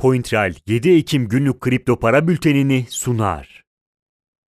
CoinTrail 7 Ekim günlük kripto para bültenini sunar.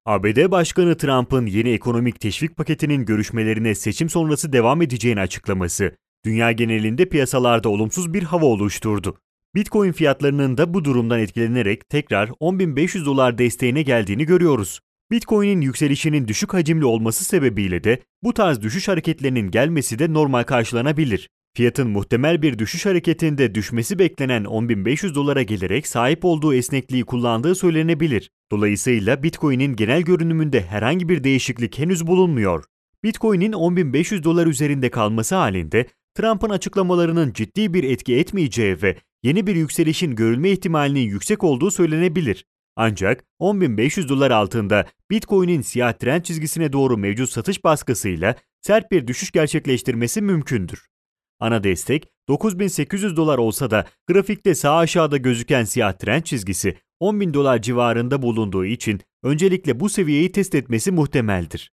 ABD Başkanı Trump'ın yeni ekonomik teşvik paketinin görüşmelerine seçim sonrası devam edeceğini açıklaması, dünya genelinde piyasalarda olumsuz bir hava oluşturdu. Bitcoin fiyatlarının da bu durumdan etkilenerek tekrar 10.500 dolar desteğine geldiğini görüyoruz. Bitcoin'in yükselişinin düşük hacimli olması sebebiyle de bu tarz düşüş hareketlerinin gelmesi de normal karşılanabilir. Fiyatın muhtemel bir düşüş hareketinde düşmesi beklenen 10.500 dolara gelerek sahip olduğu esnekliği kullandığı söylenebilir. Dolayısıyla Bitcoin'in genel görünümünde herhangi bir değişiklik henüz bulunmuyor. Bitcoin'in 10.500 dolar üzerinde kalması halinde Trump'ın açıklamalarının ciddi bir etki etmeyeceği ve yeni bir yükselişin görülme ihtimalinin yüksek olduğu söylenebilir. Ancak 10.500 dolar altında Bitcoin'in siyah trend çizgisine doğru mevcut satış baskısıyla sert bir düşüş gerçekleştirmesi mümkündür. Ana destek 9800 dolar olsa da grafikte sağ aşağıda gözüken siyah trend çizgisi 10.000 dolar civarında bulunduğu için öncelikle bu seviyeyi test etmesi muhtemeldir.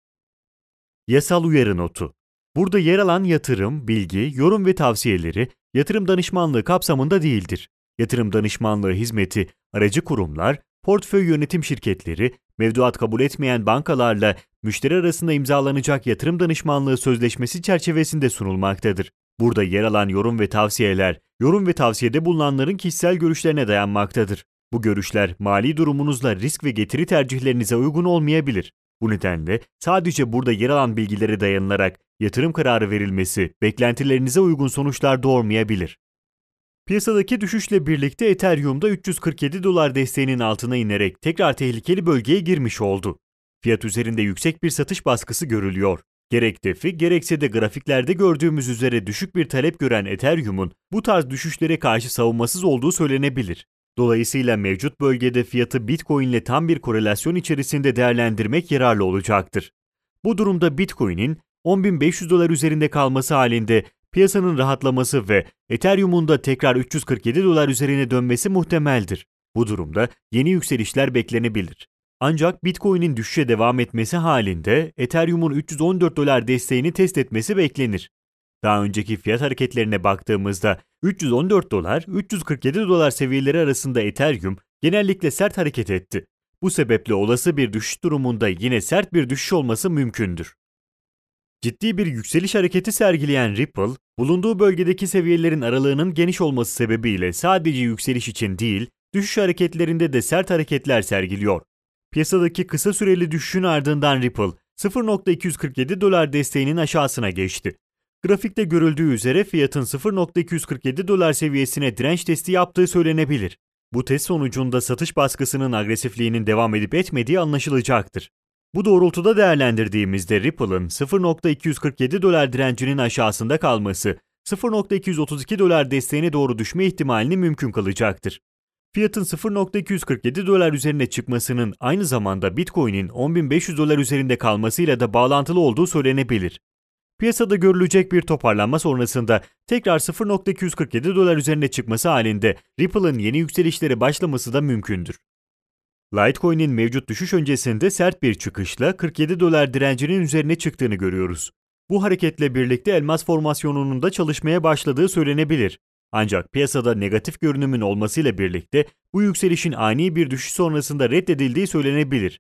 Yasal uyarı notu Burada yer alan yatırım, bilgi, yorum ve tavsiyeleri yatırım danışmanlığı kapsamında değildir. Yatırım danışmanlığı hizmeti aracı kurumlar, portföy yönetim şirketleri, mevduat kabul etmeyen bankalarla müşteri arasında imzalanacak yatırım danışmanlığı sözleşmesi çerçevesinde sunulmaktadır. Burada yer alan yorum ve tavsiyeler, yorum ve tavsiyede bulunanların kişisel görüşlerine dayanmaktadır. Bu görüşler mali durumunuzla risk ve getiri tercihlerinize uygun olmayabilir. Bu nedenle sadece burada yer alan bilgilere dayanılarak yatırım kararı verilmesi beklentilerinize uygun sonuçlar doğurmayabilir. Piyasadaki düşüşle birlikte Ethereum'da 347 dolar desteğinin altına inerek tekrar tehlikeli bölgeye girmiş oldu. Fiyat üzerinde yüksek bir satış baskısı görülüyor. Gerek defi gerekse de grafiklerde gördüğümüz üzere düşük bir talep gören Ethereum'un bu tarz düşüşlere karşı savunmasız olduğu söylenebilir. Dolayısıyla mevcut bölgede fiyatı Bitcoin ile tam bir korelasyon içerisinde değerlendirmek yararlı olacaktır. Bu durumda Bitcoin'in 10.500 dolar üzerinde kalması halinde piyasanın rahatlaması ve Ethereum'un da tekrar 347 dolar üzerine dönmesi muhtemeldir. Bu durumda yeni yükselişler beklenebilir. Ancak Bitcoin'in düşüşe devam etmesi halinde Ethereum'un 314 dolar desteğini test etmesi beklenir. Daha önceki fiyat hareketlerine baktığımızda 314 dolar, 347 dolar seviyeleri arasında Ethereum genellikle sert hareket etti. Bu sebeple olası bir düşüş durumunda yine sert bir düşüş olması mümkündür. Ciddi bir yükseliş hareketi sergileyen Ripple, bulunduğu bölgedeki seviyelerin aralığının geniş olması sebebiyle sadece yükseliş için değil, düşüş hareketlerinde de sert hareketler sergiliyor. Piyasadaki kısa süreli düşüşün ardından Ripple 0.247 dolar desteğinin aşağısına geçti. Grafikte görüldüğü üzere fiyatın 0.247 dolar seviyesine direnç testi yaptığı söylenebilir. Bu test sonucunda satış baskısının agresifliğinin devam edip etmediği anlaşılacaktır. Bu doğrultuda değerlendirdiğimizde Ripple'ın 0.247 dolar direncinin aşağısında kalması, 0.232 dolar desteğine doğru düşme ihtimalini mümkün kılacaktır. Fiyatın 0.247 dolar üzerine çıkmasının aynı zamanda Bitcoin'in 10.500 dolar üzerinde kalmasıyla da bağlantılı olduğu söylenebilir. Piyasada görülecek bir toparlanma sonrasında tekrar 0.247 dolar üzerine çıkması halinde Ripple'ın yeni yükselişlere başlaması da mümkündür. Litecoin'in mevcut düşüş öncesinde sert bir çıkışla 47 dolar direncinin üzerine çıktığını görüyoruz. Bu hareketle birlikte elmas formasyonunun da çalışmaya başladığı söylenebilir. Ancak piyasada negatif görünümün olmasıyla birlikte bu yükselişin ani bir düşüş sonrasında reddedildiği söylenebilir.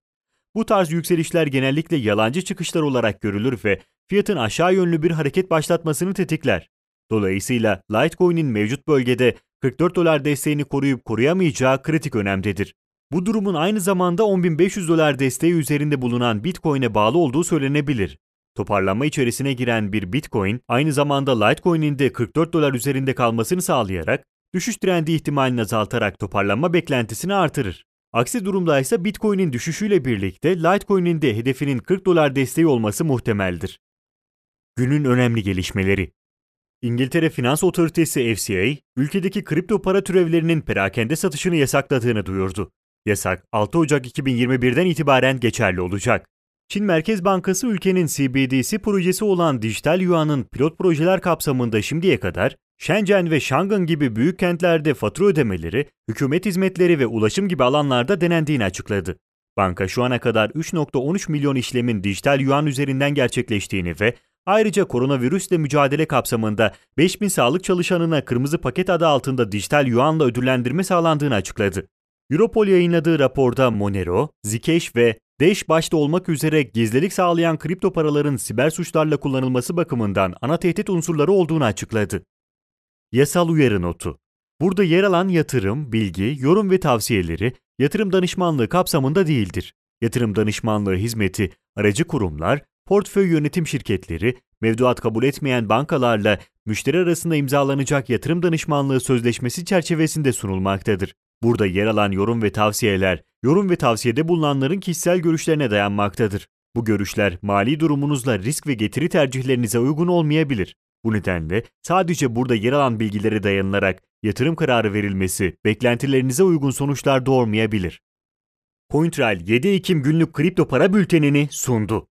Bu tarz yükselişler genellikle yalancı çıkışlar olarak görülür ve fiyatın aşağı yönlü bir hareket başlatmasını tetikler. Dolayısıyla Litecoin'in mevcut bölgede 44 dolar desteğini koruyup koruyamayacağı kritik önemdedir. Bu durumun aynı zamanda 10.500 dolar desteği üzerinde bulunan Bitcoin'e bağlı olduğu söylenebilir. Toparlanma içerisine giren bir Bitcoin aynı zamanda Litecoin'in de 44 dolar üzerinde kalmasını sağlayarak düşüş trendi ihtimalini azaltarak toparlanma beklentisini artırır. Aksi durumda ise Bitcoin'in düşüşüyle birlikte Litecoin'in de hedefinin 40 dolar desteği olması muhtemeldir. Günün önemli gelişmeleri İngiltere Finans Otoritesi FCA, ülkedeki kripto para türevlerinin perakende satışını yasakladığını duyurdu. Yasak 6 Ocak 2021'den itibaren geçerli olacak. Çin Merkez Bankası ülkenin CBDC projesi olan dijital yuanın pilot projeler kapsamında şimdiye kadar Shenzhen ve Şangın gibi büyük kentlerde fatura ödemeleri, hükümet hizmetleri ve ulaşım gibi alanlarda denendiğini açıkladı. Banka şu ana kadar 3.13 milyon işlemin dijital yuan üzerinden gerçekleştiğini ve Ayrıca koronavirüsle mücadele kapsamında 5000 sağlık çalışanına kırmızı paket adı altında dijital yuanla ödüllendirme sağlandığını açıkladı. Europol yayınladığı raporda Monero, Zcash ve Dash başta olmak üzere gizlilik sağlayan kripto paraların siber suçlarla kullanılması bakımından ana tehdit unsurları olduğunu açıkladı. Yasal uyarı notu. Burada yer alan yatırım, bilgi, yorum ve tavsiyeleri yatırım danışmanlığı kapsamında değildir. Yatırım danışmanlığı hizmeti aracı kurumlar, portföy yönetim şirketleri, mevduat kabul etmeyen bankalarla müşteri arasında imzalanacak yatırım danışmanlığı sözleşmesi çerçevesinde sunulmaktadır. Burada yer alan yorum ve tavsiyeler, yorum ve tavsiyede bulunanların kişisel görüşlerine dayanmaktadır. Bu görüşler mali durumunuzla risk ve getiri tercihlerinize uygun olmayabilir. Bu nedenle sadece burada yer alan bilgilere dayanılarak yatırım kararı verilmesi beklentilerinize uygun sonuçlar doğurmayabilir. CoinTrail 7 Ekim günlük kripto para bültenini sundu.